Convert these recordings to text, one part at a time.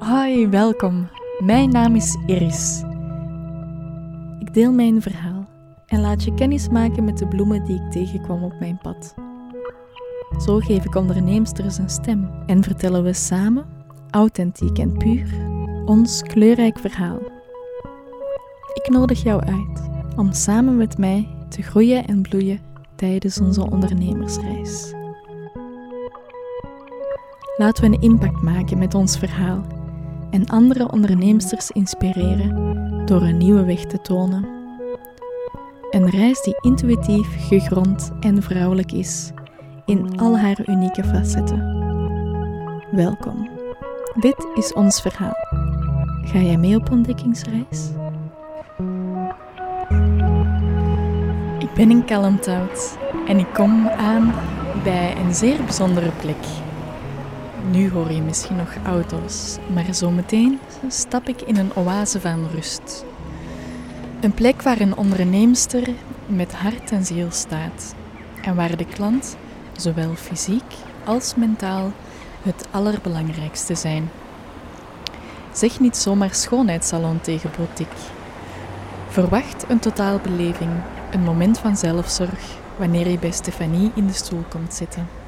Hoi, welkom. Mijn naam is Iris. Ik deel mijn verhaal en laat je kennis maken met de bloemen die ik tegenkwam op mijn pad. Zo geef ik onderneemsters een stem en vertellen we samen, authentiek en puur, ons kleurrijk verhaal. Ik nodig jou uit om samen met mij te groeien en bloeien tijdens onze ondernemersreis. Laten we een impact maken met ons verhaal en andere onderneemsters inspireren door een nieuwe weg te tonen. Een reis die intuïtief, gegrond en vrouwelijk is in al haar unieke facetten. Welkom. Dit is ons verhaal. Ga jij mee op ontdekkingsreis? Ik ben in Kalmthout en ik kom aan bij een zeer bijzondere plek. Nu hoor je misschien nog auto's, maar zometeen stap ik in een oase van rust. Een plek waar een onderneemster met hart en ziel staat en waar de klant, zowel fysiek als mentaal, het allerbelangrijkste zijn. Zeg niet zomaar schoonheidssalon tegen boutique. Verwacht een totaalbeleving, een moment van zelfzorg wanneer je bij Stefanie in de stoel komt zitten.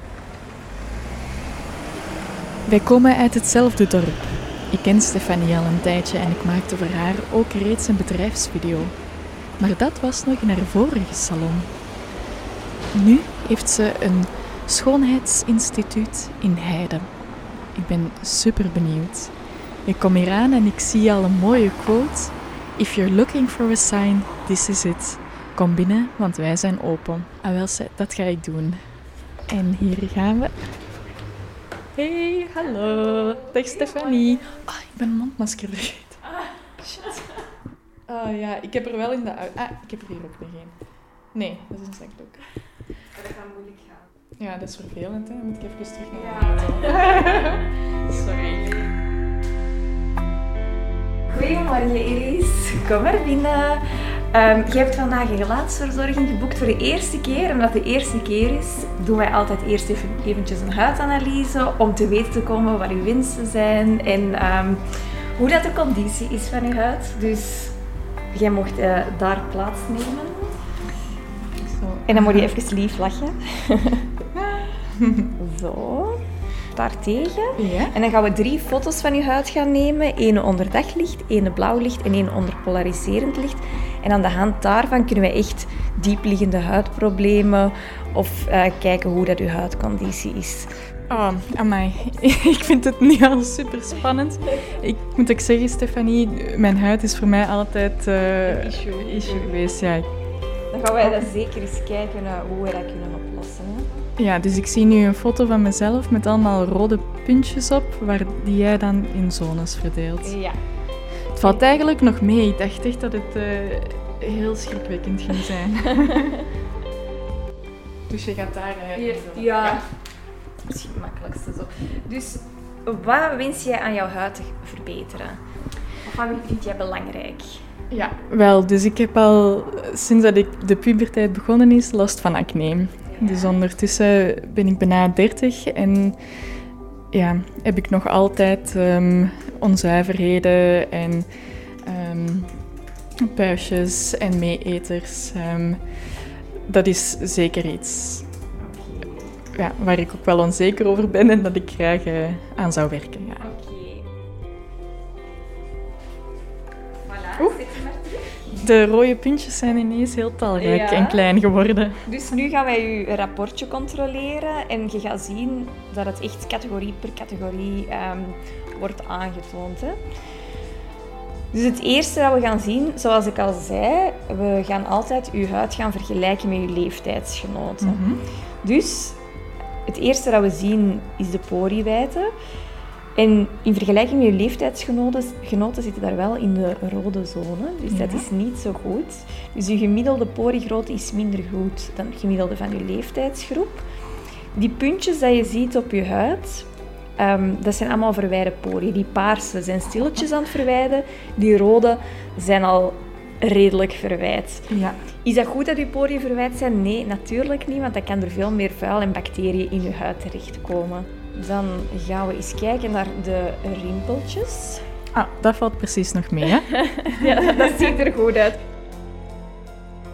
Wij komen uit hetzelfde dorp. Ik ken Stefanie al een tijdje en ik maakte voor haar ook reeds een bedrijfsvideo. Maar dat was nog in haar vorige salon. Nu heeft ze een schoonheidsinstituut in Heide. Ik ben super benieuwd. Ik kom hier aan en ik zie al een mooie quote. If you're looking for a sign, this is it. Kom binnen, want wij zijn open. Ah, wel, dat ga ik doen. En hier gaan we. Hey, hallo. Dag Stefanie. Ah, ik ben een mondmasker vergeten. Ah, shit. Ah ja, ik heb er wel in de... Ah, ik heb er hier ook nog één. Nee, dat is een zakdoek. Dat gaat moeilijk gaan. Ja, dat is vervelend, hè. Dan moet ik even terug naar de Ja. Sorry. Goedemorgen Iris, kom maar binnen. Ehm, je hebt vandaag een gelaatsverzorging geboekt voor de eerste keer. Omdat de eerste keer is, doen wij altijd eerst even eventjes een huidanalyse om te weten te komen wat uw winsten zijn en ehm, hoe dat de conditie is van uw huid. Dus jij mocht eh, daar plaatsnemen. Zo. En dan moet je even lief lachen. Zo, daartegen. Ja? En dan gaan we drie foto's van je huid gaan nemen. Eén onder daglicht, één blauw licht en één onder polariserend licht. En aan de hand daarvan kunnen we echt diepliggende huidproblemen of eh, kijken hoe dat uw huidconditie is. Oh, amai. ik vind het nu al super spannend. Ik moet ook zeggen, Stefanie, mijn huid is voor mij altijd eh, Een issue. issue geweest. Ja. Dan gaan wij dat zeker eens kijken eh, hoe we dat kunnen oplossen. Hè. ja, dus ik zie nu een foto van mezelf met allemaal rode puntjes op, waar die jij dan in zones verdeelt. Ja. Het valt eigenlijk nog mee. Ik dacht echt dat het eh, heel schrikwekkend ging zijn. dus je gaat daar... eh, ja. Misschien het makkelijkste zo. Dus wat wens jij aan jouw huid te verbeteren? Of wat vind jij belangrijk? Ja, wel, dus ik heb al sinds dat ik de puberteit begonnen is last van acne. Dus ondertussen ben ik bijna 30 en ja, heb ik nog altijd ehm, onzuiverheden en ehm puistjes en meeeters. Ehm, dat is zeker iets ja, waar ik ook wel onzeker over ben en dat ik graag eh, aan zou werken. De rode puntjes zijn ineens heel talrijk Ja. en klein geworden. Dus nu gaan wij je rapportje controleren en je gaat zien dat het echt categorie per categorie ehm, wordt aangetoond. Hè. Dus het eerste dat we gaan zien, zoals ik al zei, we gaan altijd uw huid gaan vergelijken met uw leeftijdsgenoten. Mhm. Dus het eerste dat we zien is de poriewijdte. En in vergelijking met je leeftijdsgenoten genoten zitten daar wel in de rode zone. Dus dat is niet zo goed. Dus je gemiddelde poriegrootte is minder goed dan het gemiddelde van je leeftijdsgroep. Die puntjes dat je ziet op je huid, ehm, dat zijn allemaal verwijde poriën. Die paarse zijn stilletjes aan het verwijden. Die rode zijn al redelijk verwijd. Ja. Is dat goed dat uw poriën verwijd zijn? Nee, natuurlijk niet, want dan kan er veel meer vuil en bacteriën in uw huid terechtkomen. Dan gaan we eens kijken naar de rimpeltjes. Ah, dat valt precies nog mee, hè? ja, dat ziet er goed uit.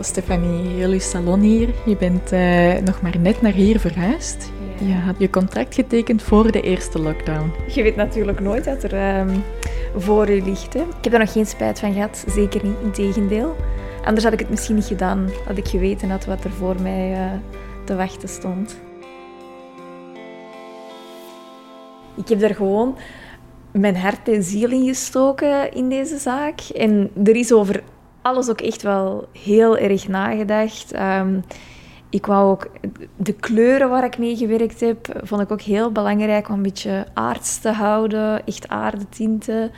Stefanie, jullie salon hier. Je bent eh, nog maar net naar hier verhuisd. Ja. Je had je contract getekend voor de eerste lockdown. Je weet natuurlijk nooit wat er ehm, voor je ligt. Hè. Ik heb er nog geen spijt van gehad, zeker niet, integendeel. Anders had ik het misschien niet gedaan, had ik geweten had wat er voor mij eh, te wachten stond. Ik heb er gewoon mijn hart en ziel in gestoken in deze zaak. En er is over alles ook echt wel heel erg nagedacht. Ehm, ik wou ook de kleuren waar ik mee gewerkt heb, vond ik ook heel belangrijk om een beetje aards te houden, echt aardetinten.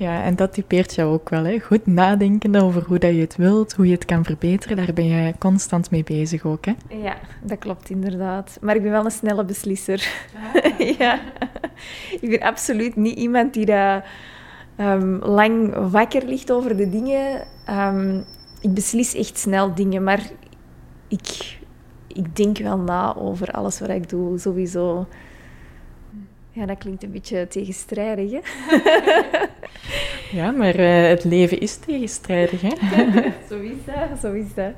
Ja, en dat typeert jou ook wel, hè? Goed nadenken over hoe dat je het wilt, hoe je het kan verbeteren. Daar ben je constant mee bezig ook, hè? Ja, dat klopt inderdaad. Maar ik ben wel een snelle beslisser. ja. Ik ben absoluut niet iemand die daar ehm, lang wakker ligt over de dingen. Ehm, ik beslis echt snel dingen, maar ik, ik denk wel na over alles wat ik doe, sowieso. Ja, dat klinkt een beetje tegenstrijdig, hè? Ja, maar eh, het leven is tegenstrijdig, hè? zo is dat, zo is dat.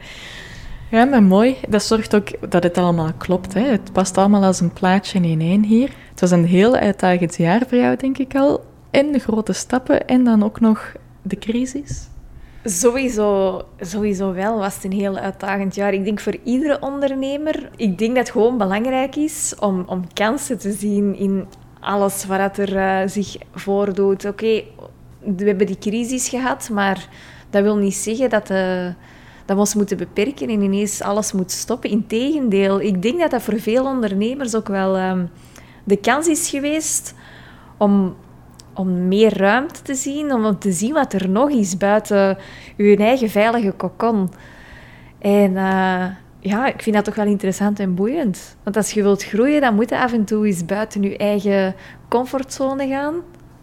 Ja, maar mooi. Dat zorgt ook dat het allemaal klopt. Hè? Het past allemaal als een plaatje in één hier. Het was een heel uitdagend jaar voor jou, denk ik al. En de grote stappen en dan ook nog de crisis. Sowieso, sowieso wel was het een heel uitdagend jaar. Ik denk voor iedere ondernemer, ik denk dat het gewoon belangrijk is om, om kansen te zien in alles wat er uh, zich voordoet. Oké, we hebben die crisis gehad, maar dat wil niet zeggen dat, uh, dat we ons moeten beperken en ineens alles moet stoppen. Integendeel, ik denk dat dat voor veel ondernemers ook wel um, de kans is geweest om om meer ruimte te zien, om te zien wat er nog is buiten je eigen veilige kokon. En uh, ja, ik vind dat toch wel interessant en boeiend. Want als je wilt groeien, dan moet je af en toe eens buiten je eigen comfortzone gaan.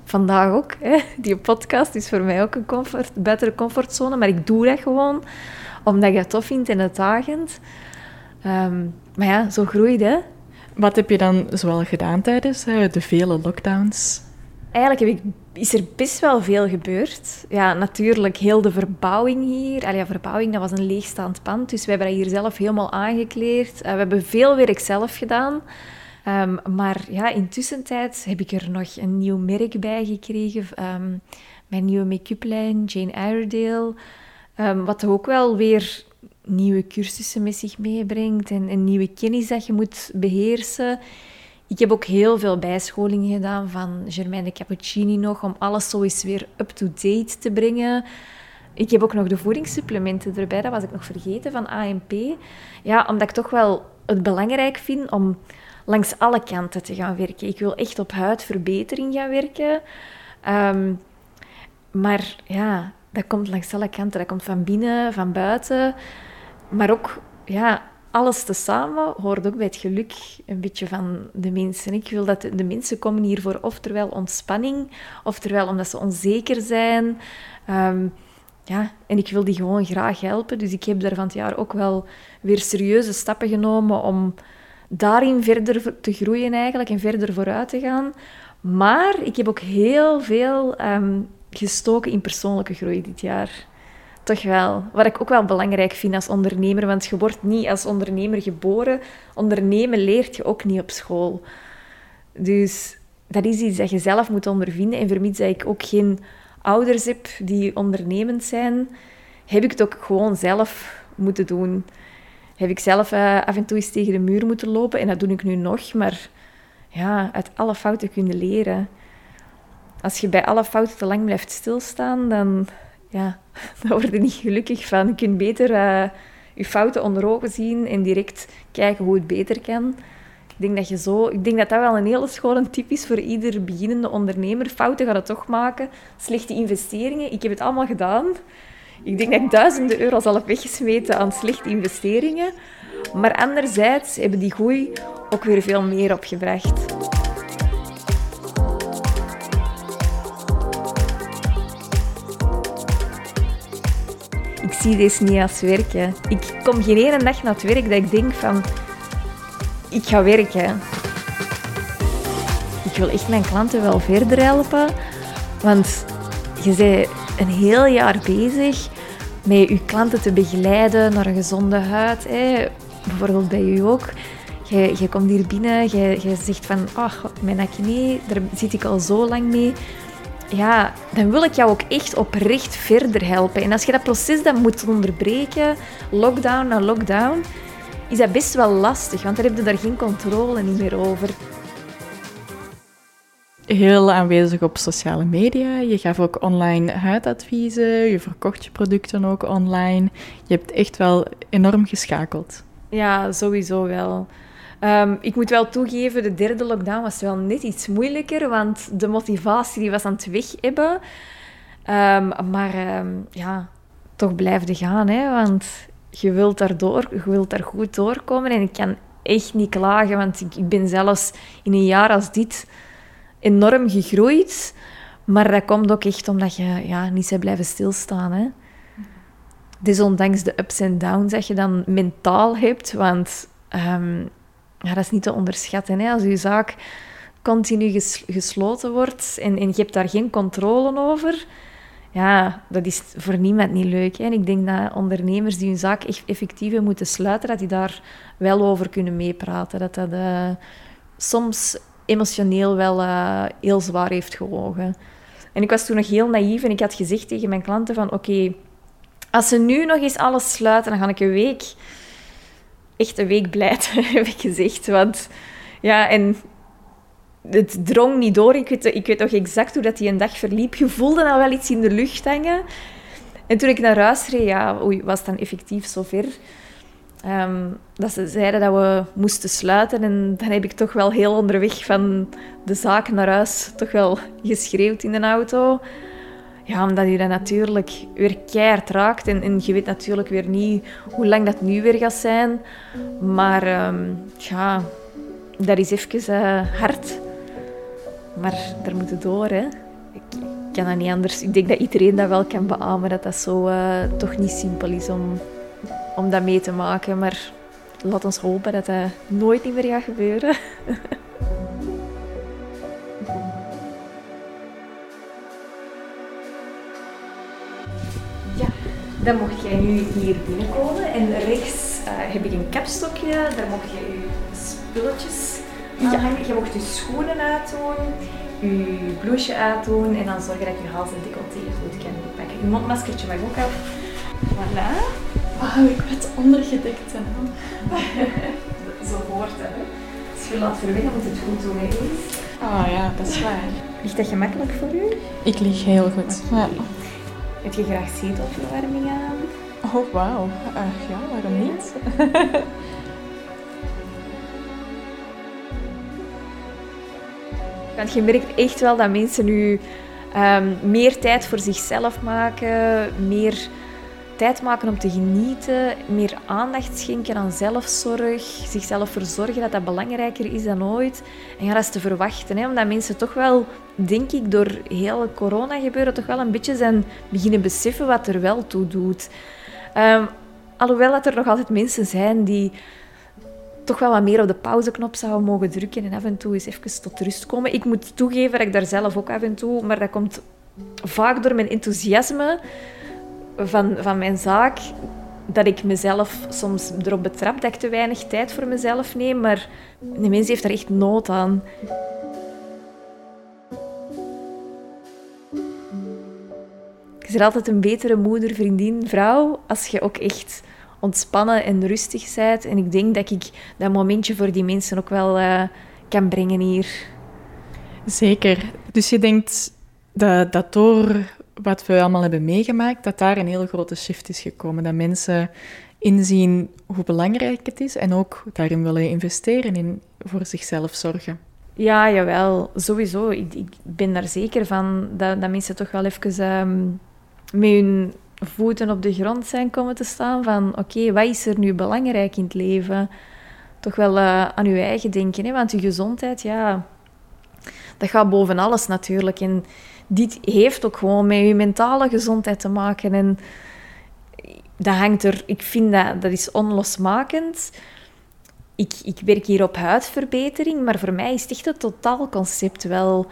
Vandaag ook. Hè. Die podcast is voor mij ook een comfort, buiten de comfortzone. Maar ik doe dat gewoon omdat ik het tof vind en uitdagend. Um, maar ja, zo groeit hè. Wat heb je dan zoal gedaan tijdens uh, de vele lockdowns? Eigenlijk heb ik, is er best wel veel gebeurd. Ja, natuurlijk heel de verbouwing hier. Allee, verbouwing, dat was een leegstaand pand. Dus we hebben dat hier zelf helemaal aangekleed. Uh, we hebben veel werk zelf gedaan. Um, maar ja, intussen heb ik er nog een nieuw merk bij gekregen. Um, mijn nieuwe make-up lijn, Jane Iredale. Um, wat ook wel weer nieuwe cursussen met zich meebrengt. En, en nieuwe kennis dat je moet beheersen. Ik heb ook heel veel bijscholingen gedaan van Germaine Cappuccini nog, om alles zo eens weer up-to-date te brengen. Ik heb ook nog de voedingssupplementen erbij, dat was ik nog vergeten, van AMP. Ja, omdat ik toch wel het belangrijk vind om langs alle kanten te gaan werken. Ik wil echt op huidverbetering gaan werken. Um, maar ja, dat komt langs alle kanten. Dat komt van binnen, van buiten. Maar ook ja, alles tezamen hoort ook bij het geluk een beetje van de mensen. Ik wil dat de mensen komen hier voor oftewel ontspanning, oftewel omdat ze onzeker zijn. Um, ja, en ik wil die gewoon graag helpen. Dus ik heb daar van het jaar ook wel weer serieuze stappen genomen om daarin verder te groeien eigenlijk en verder vooruit te gaan. Maar ik heb ook heel veel um, gestoken in persoonlijke groei dit jaar. Toch wel. Wat ik ook wel belangrijk vind als ondernemer, want je wordt niet als ondernemer geboren. Ondernemen leert je ook niet op school. Dus dat is iets dat je zelf moet ondervinden. En vermits dat ik ook geen ouders heb die ondernemend zijn, heb ik het ook gewoon zelf moeten doen. Heb ik zelf uh, af en toe eens tegen de muur moeten lopen. En dat doe ik nu nog. Maar ja, uit alle fouten kunnen leren. Als je bij alle fouten te lang blijft stilstaan, dan ja, daar word je niet gelukkig van. Je kunt beter uh, je fouten onder ogen zien en direct kijken hoe het beter kan. Ik denk dat, je zo, ik denk dat dat wel een hele schone tip is voor ieder beginnende ondernemer. Fouten gaat het toch maken. Slechte investeringen, ik heb het allemaal gedaan. Ik denk dat ik duizenden euro's al heb weggesmeten aan slechte investeringen. Maar anderzijds hebben die groei ook weer veel meer opgebracht. Zie deze niet als werken. Ik kom geen ene dag naar het werk dat ik denk van, ik ga werken. ik wil echt mijn klanten wel verder helpen. Want je bent een heel jaar bezig met je klanten te begeleiden naar een gezonde huid. Hè. Bijvoorbeeld bij u ook. Je, je komt hier binnen, je, je zegt van, ach, mijn acne, daar zit ik al zo lang mee. Ja, dan wil ik jou ook echt oprecht verder helpen. En als je dat proces dan moet onderbreken, lockdown na lockdown, is dat best wel lastig, want dan heb je daar geen controle niet meer over. Heel aanwezig op sociale media. Je gaf ook online huidadviezen. Je verkocht je producten ook online. Je hebt echt wel enorm geschakeld. Ja, sowieso wel. Um, ik moet wel toegeven, de derde lockdown was wel net iets moeilijker, want de motivatie die was aan het weg hebben. Um, maar um, ja, toch blijven gaan, hè, want je wilt daardoor, je wilt daar goed doorkomen. En ik kan echt niet klagen, want ik, ik ben zelfs in een jaar als dit enorm gegroeid. Maar dat komt ook echt omdat je ja, niet zou blijven stilstaan. Hè. Desondanks de ups en downs dat je dan mentaal hebt. Want um, ja, dat is niet te onderschatten. Hè. Als je zaak continu gesloten wordt en, je hebt daar geen controle over, ja, dat is voor niemand niet leuk. Hè. En ik denk dat ondernemers die hun zaak effectief moeten sluiten, dat die daar wel over kunnen meepraten. Dat dat uh, soms emotioneel wel uh, heel zwaar heeft gewogen. En ik was toen nog heel naïef en ik had gezegd tegen mijn klanten van oké, als ze nu nog eens alles sluiten, dan ga ik een week, echt een week blijten, heb ik gezegd. Want ja, en het drong niet door. Ik weet, ik weet exact hoe dat die een dag verliep. Je voelde al wel iets in de lucht hangen. En toen ik naar huis reed, ja, oei, was het dan effectief zover. Um, dat ze zeiden dat we moesten sluiten. En dan heb ik toch wel heel onderweg van de zaak naar huis toch wel geschreeuwd in de auto. Ja, omdat je dat natuurlijk weer keihard raakt. En, en je weet natuurlijk weer niet hoe lang dat nu weer gaat zijn. Maar um, ja, dat is even uh, hard. Maar daar moet het door, hè. Ik kan dat niet anders. Ik denk dat iedereen dat wel kan beamen, dat dat zo uh, toch niet simpel is om om dat mee te maken. Maar laat ons hopen dat dat nooit meer gaat gebeuren. dan mocht jij nu hier binnenkomen. En rechts uh, heb ik een kapstokje. Daar mocht je je spulletjes aan ja. hangen. Je mocht je schoenen uitdoen, je blouseje uitdoen. En dan zorg je dat je hals en decolleté goed kan pakken. Je mondmaskertje mag ook af. Voilà. Oh, ik werd ondergedekt. Hè. Zo hoort het. Hè? Als je laat verwennen, moet het goed doen. Hè? Ah oh, ja, dat is waar. Ligt dat gemakkelijk voor u? Ik lig heel goed. Ja. Heb je graag zetelverwarming aan? Oh, wauw. Uh, ja, waarom niet? Want je merkt echt wel dat mensen nu um, meer tijd voor zichzelf maken, meer tijd maken om te genieten, meer aandacht schenken aan zelfzorg, zichzelf verzorgen, dat dat belangrijker is dan ooit. En ja, dat is te verwachten, hè, omdat mensen toch wel, denk ik, door heel corona gebeuren, toch wel een beetje zijn beginnen beseffen wat er wel toe doet. Um, alhoewel dat er nog altijd mensen zijn die toch wel wat meer op de pauzeknop zouden mogen drukken en af en toe eens even tot rust komen. Ik moet toegeven dat ik daar zelf ook af en toe, maar dat komt vaak door mijn enthousiasme van, van mijn zaak dat ik mezelf soms erop betrap dat ik te weinig tijd voor mezelf neem. Maar de mens heeft er echt nood aan. Je bent altijd een betere moeder, vriendin, vrouw als je ook echt ontspannen en rustig bent. En ik denk dat ik dat momentje voor die mensen ook wel uh, kan brengen hier. Zeker. Dus je denkt dat, dat door wat we allemaal hebben meegemaakt, dat daar een hele grote shift is gekomen. Dat mensen inzien hoe belangrijk het is en ook daarin willen investeren, in voor zichzelf zorgen. Ja, jawel, sowieso. Ik, ik ben daar zeker van dat, dat mensen toch wel even um, met hun voeten op de grond zijn komen te staan van oké, wat is er nu belangrijk in het leven? Toch wel uh, aan je eigen denken, hè? want je gezondheid, ja, dat gaat boven alles natuurlijk. Dit heeft ook gewoon met je mentale gezondheid te maken. En dat hangt er, ik vind dat, dat is onlosmakend. ik, ik werk hier op huidverbetering, maar voor mij is het echt het totaalconcept wel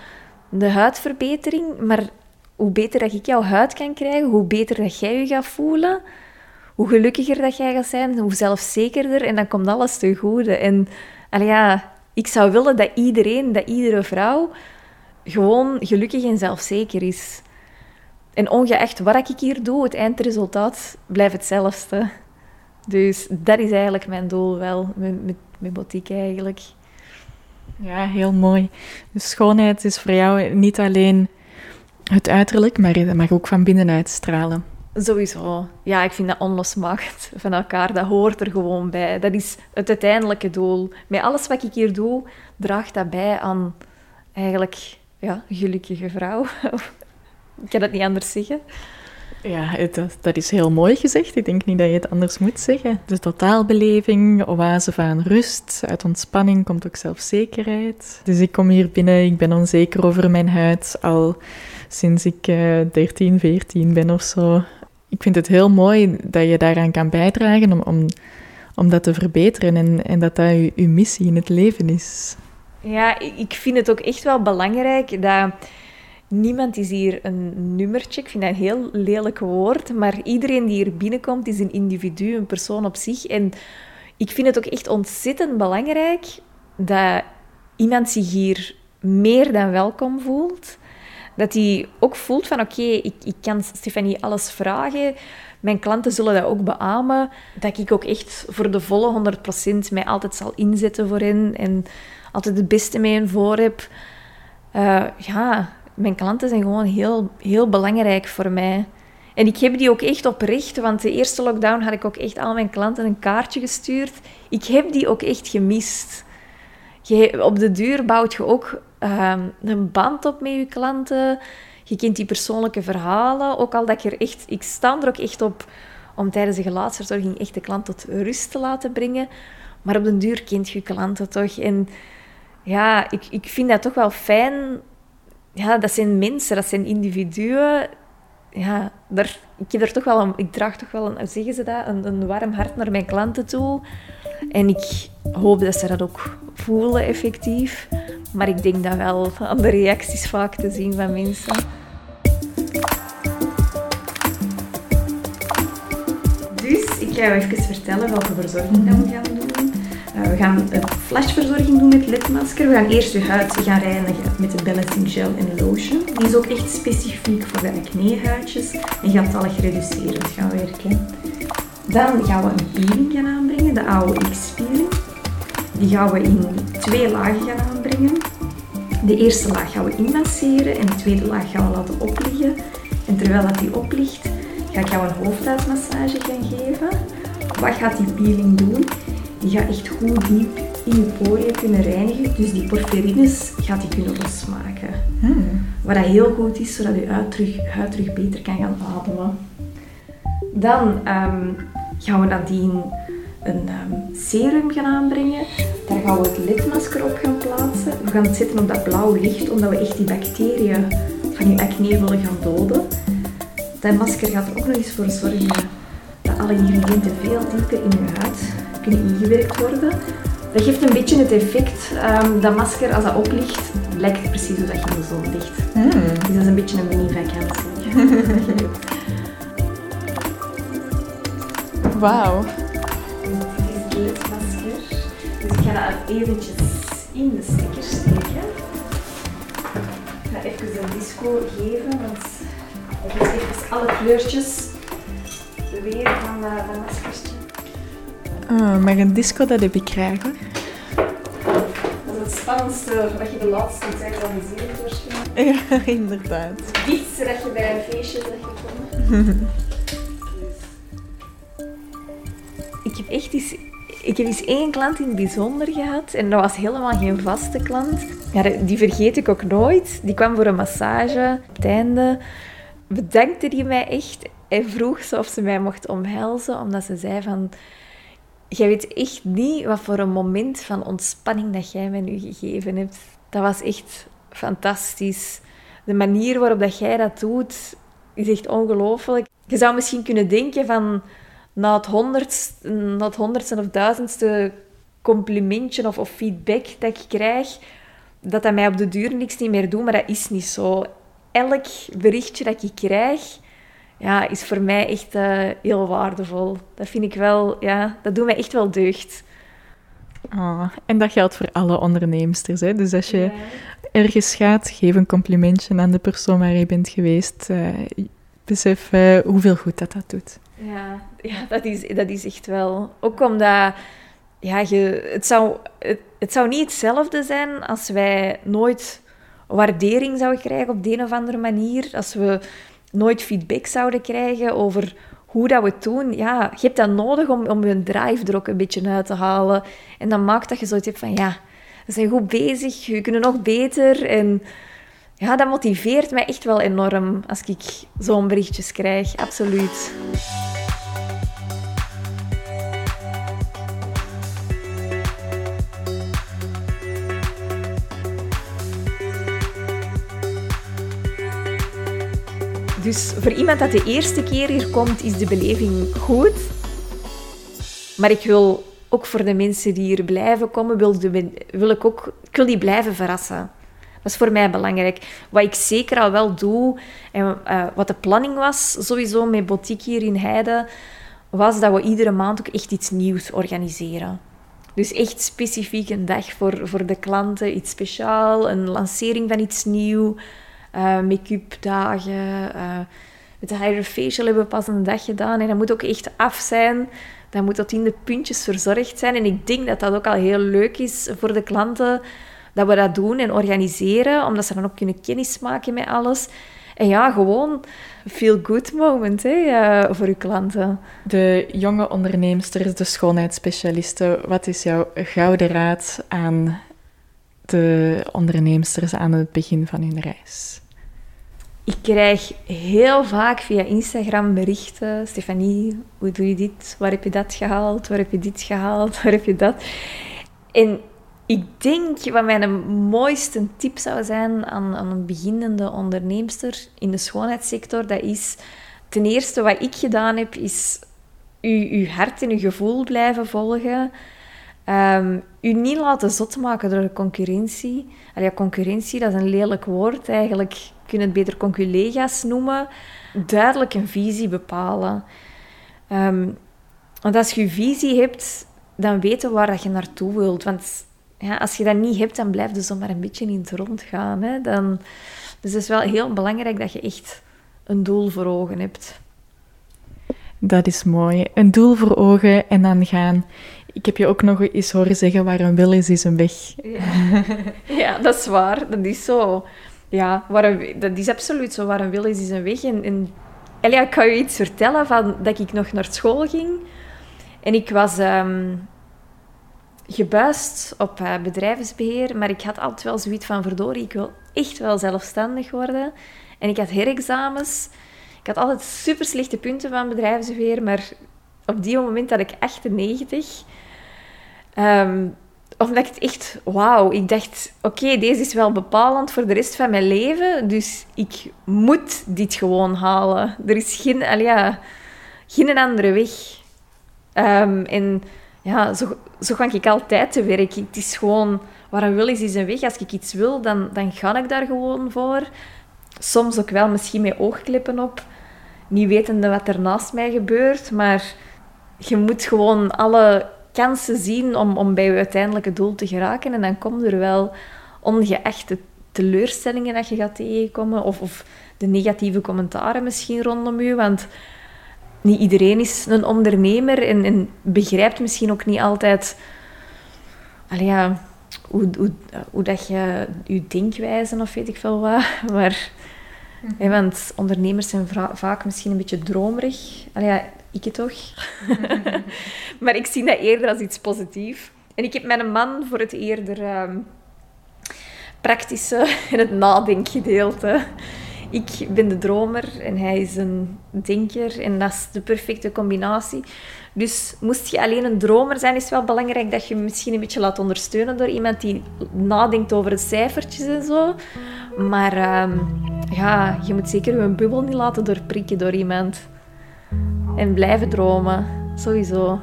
de huidverbetering. Maar hoe beter dat ik jouw huid kan krijgen, hoe beter dat jij je gaat voelen, hoe gelukkiger dat jij gaat zijn, hoe zelfzekerder. En dan komt alles ten goede. En ja, ik zou willen dat iedereen, dat iedere vrouw gewoon gelukkig en zelfzeker is. En ongeacht wat ik hier doe, het eindresultaat blijft hetzelfde. Dus dat is eigenlijk mijn doel wel, met, met, met boutique eigenlijk. Ja, heel mooi. Dus schoonheid is voor jou niet alleen het uiterlijk, maar het mag ook van binnenuit stralen. Sowieso. Ja, ik vind dat onlosmakend van elkaar. Dat hoort er gewoon bij. Dat is het uiteindelijke doel. Met alles wat ik hier doe, draagt dat bij aan eigenlijk ja, gelukkige vrouw. ik kan het niet anders zeggen. Ja, dat, is heel mooi gezegd. Ik denk niet dat je het anders moet zeggen. De totaalbeleving, oase van rust, uit ontspanning komt ook zelfzekerheid. Dus ik kom hier binnen, ik ben onzeker over mijn huid al sinds ik uh, 13, 14 ben of zo. Ik vind het heel mooi dat je daaraan kan bijdragen om, om, om dat te verbeteren en, en dat dat je missie in het leven is. Ja, ik vind het ook echt wel belangrijk dat niemand is hier een nummertje. Ik vind dat een heel lelijk woord, maar iedereen die hier binnenkomt is een individu, een persoon op zich. En ik vind het ook echt ontzettend belangrijk dat iemand zich hier meer dan welkom voelt. Dat hij ook voelt van oké, ik, ik kan Stefanie alles vragen. Mijn klanten zullen dat ook beamen. Dat ik ook echt voor de volle 100% mij altijd zal inzetten voor hen. En altijd het beste mee hen voor heb. Uh, ja, mijn klanten zijn gewoon heel, heel belangrijk voor mij. En ik heb die ook echt oprecht, want de eerste lockdown had ik ook echt al mijn klanten een kaartje gestuurd. Ik heb die ook echt gemist. Je, op de duur bouwt je ook ehm, een band op met je klanten. Je kent die persoonlijke verhalen. Ook al dat ik er echt... Ik sta er ook echt op om tijdens de gelaatsverzorging echt de klant tot rust te laten brengen. Maar op de duur kent je klanten toch. En ja, ik, ik vind dat toch wel fijn ja, dat zijn mensen, dat zijn individuen. Ja, daar, ik, heb er toch wel een, ik draag toch wel, een, zeggen ze dat, een, een warm hart naar mijn klanten toe. En ik hoop dat ze dat ook voelen, effectief. Maar ik denk dat wel aan de reacties vaak te zien van mensen. Dus ik ga je even vertellen welke verzorging dat we gaan uh, we gaan een flashverzorging doen met lidmasker. We gaan eerst je huid gaan reinigen met de balancing gel en lotion. Die is ook echt specifiek voor de acne-huidjes en gaat alle gereducerend gaan werken. Dan gaan we een peeling gaan aanbrengen, de AOX-peeling. Die gaan we in twee lagen gaan aanbrengen. De eerste laag gaan we inmasseren en de tweede laag gaan we laten opliggen. En terwijl dat die oplicht, ga ik jou een hoofdhuidmassage gaan geven. Wat gaat die peeling doen? Die gaat echt goed diep in je poriën kunnen reinigen. Dus die porfirines gaat die kunnen losmaken. Hmm. Wat dat heel goed is, zodat je huid terug, huid terug beter kan gaan ademen. Dan um, gaan we nadien een um, serum gaan aanbrengen. Daar gaan we het lidmasker op gaan plaatsen. We gaan het zetten op dat blauwe licht, omdat we echt die bacteriën van je acne willen gaan doden. Dat masker gaat er ook nog eens voor zorgen dat alle ingrediënten veel dieper in je huid kunnen ingewerkt worden. Dat geeft een beetje het effect, um, dat masker als dat oplicht, lijkt het precies hoe dat je in de zon ligt. Mm. Dus dat is een beetje een mini-vakantie. Wauw. Dit is het masker. Dus ik ga dat eventjes in de stekker steken. Ik ga even een disco geven, want ik is even alle kleurtjes weer van dat maskertje. Ah, maar een disco, dat heb ik graag hoor. Dat is het spannendste wat je de laatste tijd al gezien hebt waarschijnlijk. Ja, inderdaad. Iets dat je bij een feestje zegt gekomen. ik heb echt eens, ik heb eens één klant in het bijzonder gehad en dat was helemaal geen vaste klant. Ja, die vergeet ik ook nooit. Die kwam voor een massage. Op het einde bedankte die mij echt en vroeg ze of ze mij mocht omhelzen, omdat ze zei van jij weet echt niet wat voor een moment van ontspanning dat jij mij nu gegeven hebt. Dat was echt fantastisch. De manier waarop dat jij dat doet, is echt ongelooflijk. Je zou misschien kunnen denken van na het honderdste, na het honderdste of duizendste complimentje of, of feedback dat ik krijg, dat dat mij op de duur niks niet meer doet, maar dat is niet zo. Elk berichtje dat ik krijg, ja, is voor mij echt uh, heel waardevol. Dat vind ik wel, ja, dat doet mij echt wel deugd. Oh, en dat geldt voor alle onderneemsters. Hè? Dus als je ja. ergens gaat, geef een complimentje aan de persoon waar je bent geweest. Uh, besef uh, hoeveel goed dat dat doet. Ja, ja dat, is, dat is echt wel. Ook omdat ja, je, het, zou, het, het zou niet hetzelfde zijn als wij nooit waardering zouden krijgen op de een of andere manier. Als we nooit feedback zouden krijgen over hoe dat we het doen. Ja, je hebt dat nodig om, om je drive er ook een beetje uit te halen. En dan maakt dat je zoiets hebt van, ja, we zijn goed bezig, we kunnen nog beter. En ja, dat motiveert mij echt wel enorm als ik zo'n berichtjes krijg. Absoluut. Dus voor iemand dat de eerste keer hier komt, is de beleving goed. Maar ik wil ook voor de mensen die hier blijven komen, wil, wil ik ook ik die blijven verrassen. Dat is voor mij belangrijk. Wat ik zeker al wel doe, en uh, wat de planning was, sowieso met Boutique hier in Heide, was dat we iedere maand ook echt iets nieuws organiseren. Dus echt specifiek een dag voor, voor de klanten, iets speciaal, een lancering van iets nieuws uh, make-up dagen. Uh, met de Hydra Facial hebben we pas een dag gedaan. En dat moet ook echt af zijn. Dat moet tot in de puntjes verzorgd zijn. En ik denk dat dat ook al heel leuk is voor de klanten dat we dat doen en organiseren, omdat ze dan ook kunnen kennis maken met alles. En ja, gewoon feel-good moment hè, uh, voor uw klanten. De jonge onderneemsters, de schoonheidsspecialisten, wat is jouw gouden raad aan de onderneemsters aan het begin van hun reis? Ik krijg heel vaak via Instagram berichten. Stefanie, hoe doe je dit? Waar heb je dat gehaald? Waar heb je dit gehaald? Waar heb je dat? En ik denk wat mijn mooiste tip zou zijn aan, aan een beginnende onderneemster in de schoonheidssector, dat is ten eerste wat ik gedaan heb, is je, hart en je gevoel blijven volgen. Um, u niet laten zot maken door de concurrentie. Allee, concurrentie, dat is een lelijk woord. Eigenlijk kun je het beter conculega's noemen. Duidelijk een visie bepalen. Um, want als je visie hebt, dan weten waar dat je naartoe wilt. Want ja, als je dat niet hebt, dan blijf je zomaar een beetje in het rond gaan. Hè? Dan, dus het is wel heel belangrijk dat je echt een doel voor ogen hebt. Dat is mooi. Een doel voor ogen en dan gaan. Ik heb je ook nog eens horen zeggen, waar een wil is, is een weg. Ja, ja dat is waar. Dat is zo. Ja, dat is absoluut zo. Waar een wil is, is een weg. En, Elia, ik kan je iets vertellen van dat ik nog naar school ging. En ik was um, gebuist op uh, bedrijfsbeheer, maar ik had altijd wel zoiets van, verdorie, ik wil echt wel zelfstandig worden. En ik had herexamens. Ik had altijd super slechte punten van bedrijfsbeheer, maar op die moment had ik 98. Um, omdat ik het echt, wauw, ik dacht, oké, deze is wel bepalend voor de rest van mijn leven, dus ik moet dit gewoon halen. Er is geen, al ja, geen andere weg. Um, en ja, zo, zo ga ik altijd te werk. Het is gewoon, waar een wil is, is een weg. Als ik iets wil, dan, dan ga ik daar gewoon voor. Soms ook wel misschien met oogklippen op. Niet wetende wat er naast mij gebeurt, maar je moet gewoon alle kansen zien om, om bij je uiteindelijke doel te geraken. En dan komt er wel, ongeacht de teleurstellingen dat je gaat tegenkomen, of, of de negatieve commentaren misschien rondom je. Want niet iedereen is een ondernemer en, en begrijpt misschien ook niet altijd ja, hoe, hoe, hoe dat je je denkwijze of weet ik veel wat. Maar, mm want ondernemers zijn vaak misschien een beetje dromerig. Allee, ja, ik het toch. maar ik zie dat eerder als iets positiefs. En ik heb mijn man voor het eerder um, praktische en het nadenkgedeelte. Ik ben de dromer en hij is een denker. En dat is de perfecte combinatie. Dus moest je alleen een dromer zijn, is het wel belangrijk dat je misschien een beetje laat ondersteunen door iemand die nadenkt over de cijfertjes en zo. Maar um, ja, je moet zeker je bubbel niet laten doorprikken door iemand. En blijven dromen, sowieso.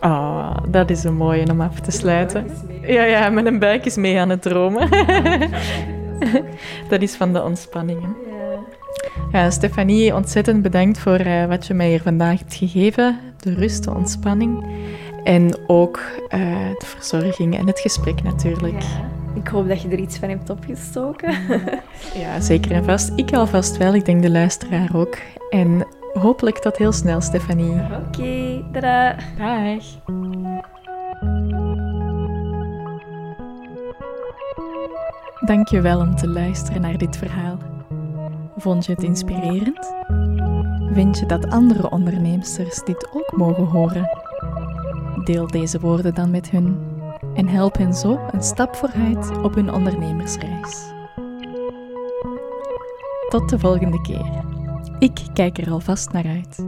Oh, dat is een mooie om af te sluiten. Ja, ja, mijn buik is mee aan het dromen. dat is van de ontspanningen. Ja, Stefanie, ontzettend bedankt voor uh, wat je mij hier vandaag hebt gegeven. De rust, de ontspanning. En ook uh, de verzorging en het gesprek natuurlijk. Ja. Ik hoop dat je er iets van hebt opgestoken. ja, zeker en vast. Ik alvast wel. Ik denk de luisteraar ook. En hopelijk tot heel snel, Stefanie. Oké, okay, tada. Dag. Dank je wel om te luisteren naar dit verhaal. Vond je het inspirerend? Vind je dat andere onderneemsters dit ook mogen horen? Deel deze woorden dan met hun en help hen zo een stap vooruit op hun ondernemersreis. Tot de volgende keer. Ik kijk er alvast naar uit.